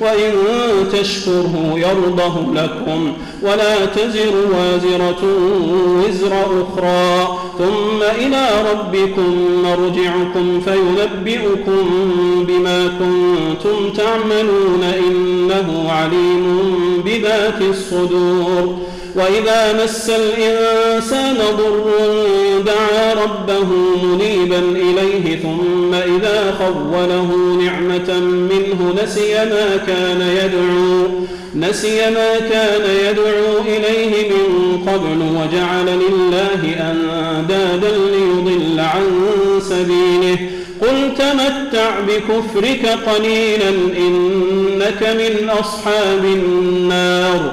وإن تشكره يرضه لكم ولا تزر وازرة وزر أخرى. ثم إلى ربكم مرجعكم فينبئكم بما كنتم تعملون إنه عليم بذات الصدور. وإذا مس الإنسان ضر دعا ربه منيبا إليه ثم إذا خوله نعمة منه نسي ما كان يدعو نسي ما كان يدعو إليه من قبل وجعل لله أندادا ليضل عن سبيله. قل تمتع بكفرك قليلا إنك من أصحاب النار.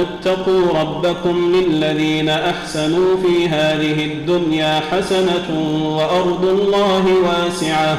اتقوا ربكم للذين أحسنوا في هذه الدنيا حسنة وأرض الله واسعة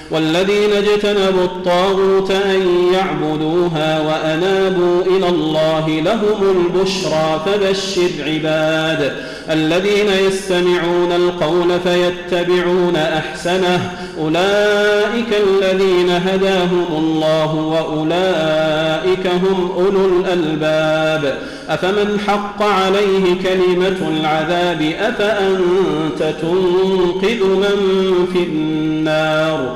والذين اجتنبوا الطاغوت أن يعبدوها وأنابوا إلى الله لهم البشرى فبشر عباد. الذين يستمعون القول فيتبعون أحسنه. أولئك الذين هداهم الله وأولئك هم أولو الألباب. أفمن حق عليه كلمة العذاب؟ أفأنت تنقذ من في النار؟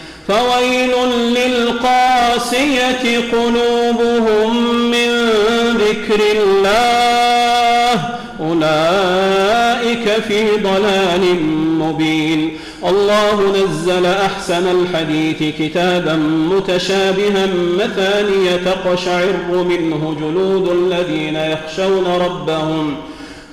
فويل للقاسية قلوبهم من ذكر الله. أولئك في ضلال مبين. الله نزل أحسن الحديث كتابا متشابها مثانية تقشعر منه جلود الذين يخشون ربهم.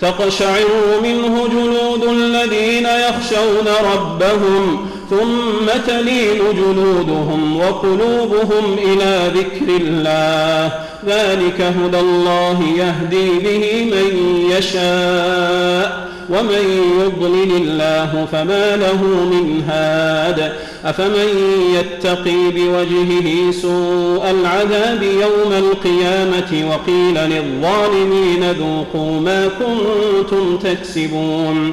تقشعر منه جلود الذين يخشون ربهم. ثم تلين جلودهم وقلوبهم إلى ذكر الله. ذلك هدى الله يهدي به من يشاء ومن يضلل الله فما له من هاد. أفمن يتقي بوجهه سوء العذاب يوم القيامة وقيل للظالمين ذوقوا ما كنتم تكسبون.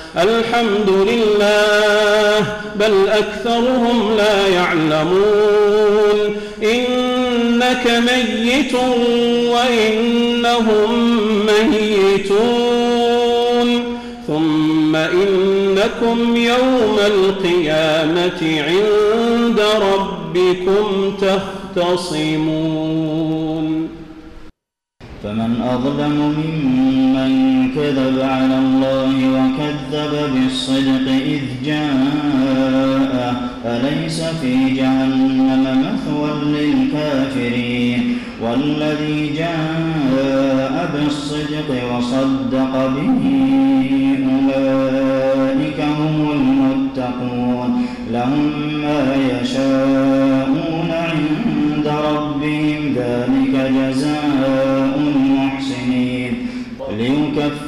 الحمد لله بل أكثرهم لا يعلمون. إنك ميت وإنهم ميتون. ثم إنكم يوم القيامة عند ربكم تختصمون. فمن أظلم ممن كذب على الله وكذب بالصدق إذ جاء أليس في جهنم مثوى للكافرين؟ والذي جاء بالصدق وصدق به أولئك هم المتقون لهم ما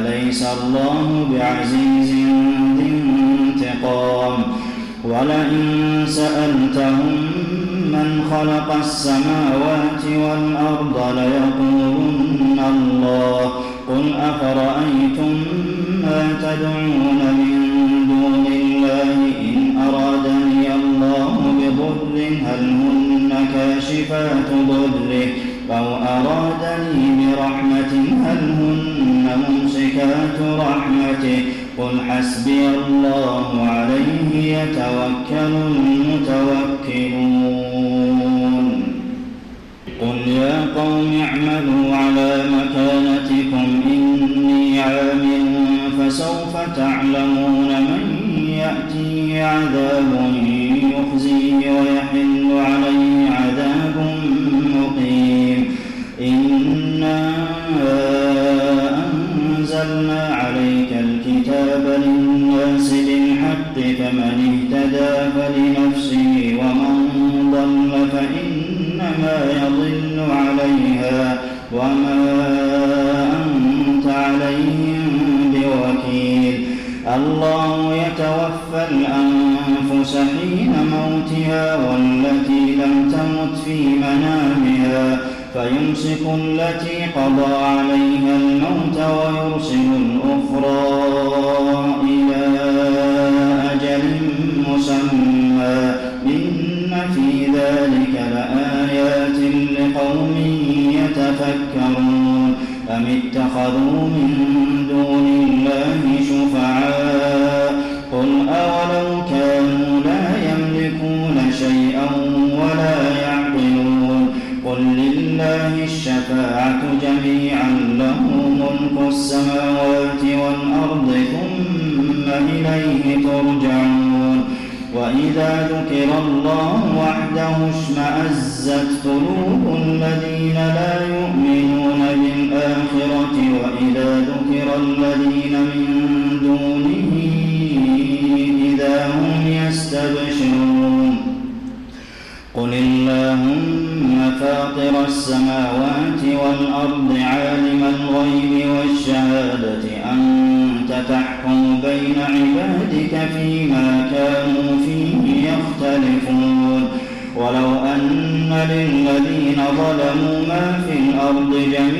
أليس الله بعزيز ذي انتقام. ولئن سألتهم من خلق السماوات والأرض ليقولن الله. قل أفرأيتم ما تدعون من دون الله إن أرادني الله بضر هل هن كاشفات ضره. أو أرادني برحمة هل هن ممسكات رحمته. قل حسبي الله عليه يتوكل المتوكلون. قل يا قوم اعملوا على مكانتكم إني عامل فسوف تعلمون من يأتي عذاب وما أنت عليهم بوكيل الله يتوفى الأنفس حين موتها والتي لم تمت في منامها فيمسك التي قضى عليها الموت ويرسل الأخرى أم اتخذوا من السماوات والأرض عالم الغيب والشهادة أنت تحكم بين عبادك فيما كانوا فيه يختلفون. ولو أن للذين ظلموا ما في الأرض جميعا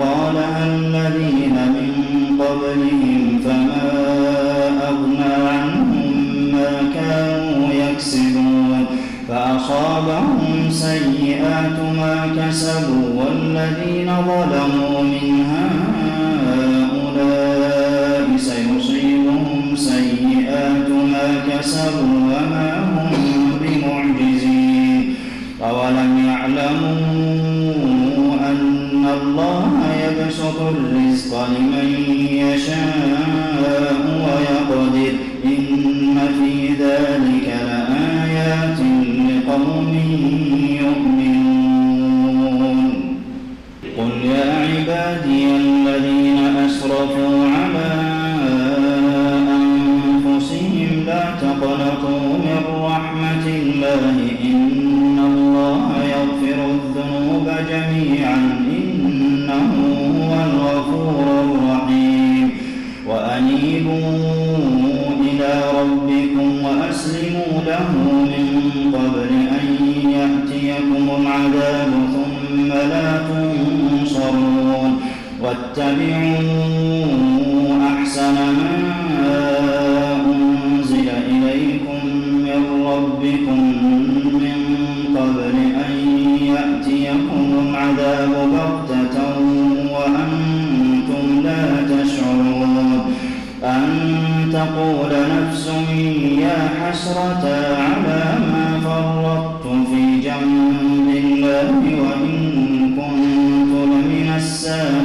قالها الذين من قبلهم فما أغنى عنهم ما كانوا يكسبون فأصابهم سيئات ما كسبوا والذين ظلموا 啊，你们。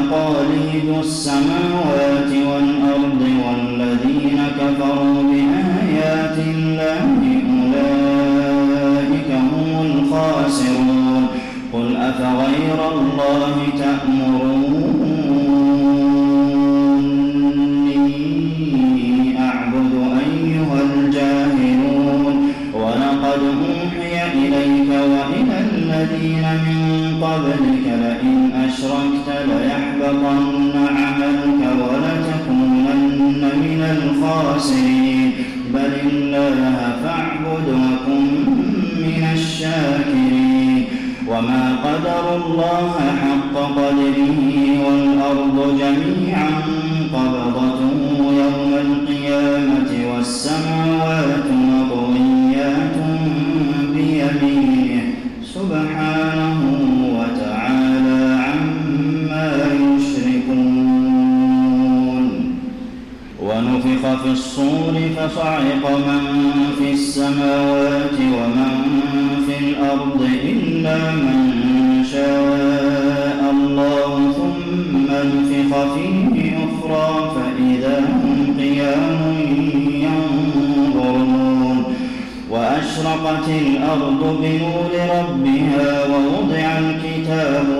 مقاليد السماوات والأرض. وما قدر الله حق قدره والأرض جميعا قبضته يوم القيامة والسماوات مطويات بيمينه سبحانه ونفخ في الصور فصعق من في السماوات ومن في الأرض إلا من شاء الله ثم نفخ فيه أخرى فإذا هم قيام ينظرون. وأشرقت الأرض بنور ربها ووضع الكتاب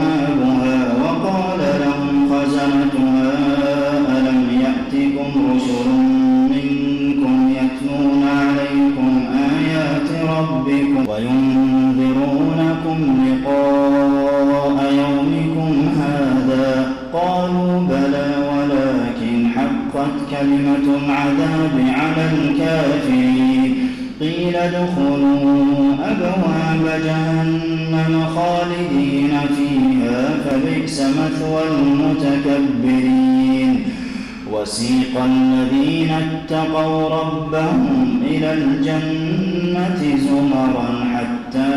كلمة العذاب على الكافرين. قيل ادخلوا أبواب جهنم خالدين فيها فبئس مثوى المتكبرين. وسيق الذين اتقوا ربهم إلى الجنة زمرا حتى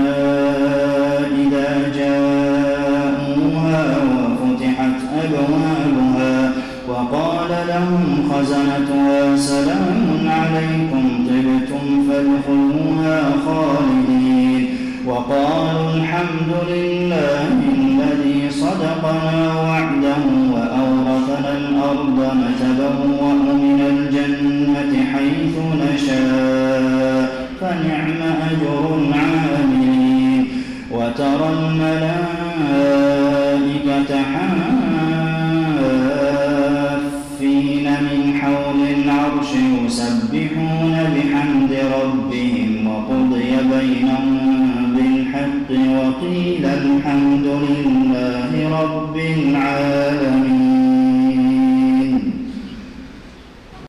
لهم خزنتها. سلام عليكم طبتم فادخلوها خالدين. وقالوا الحمد لله الذي صدقنا وعده وأورثنا الأرض نتبوأ من الجنة حيث نشاء. فنعم أجر العاملين. وترى الملائكة وقيل الحمد لله رب العالمين.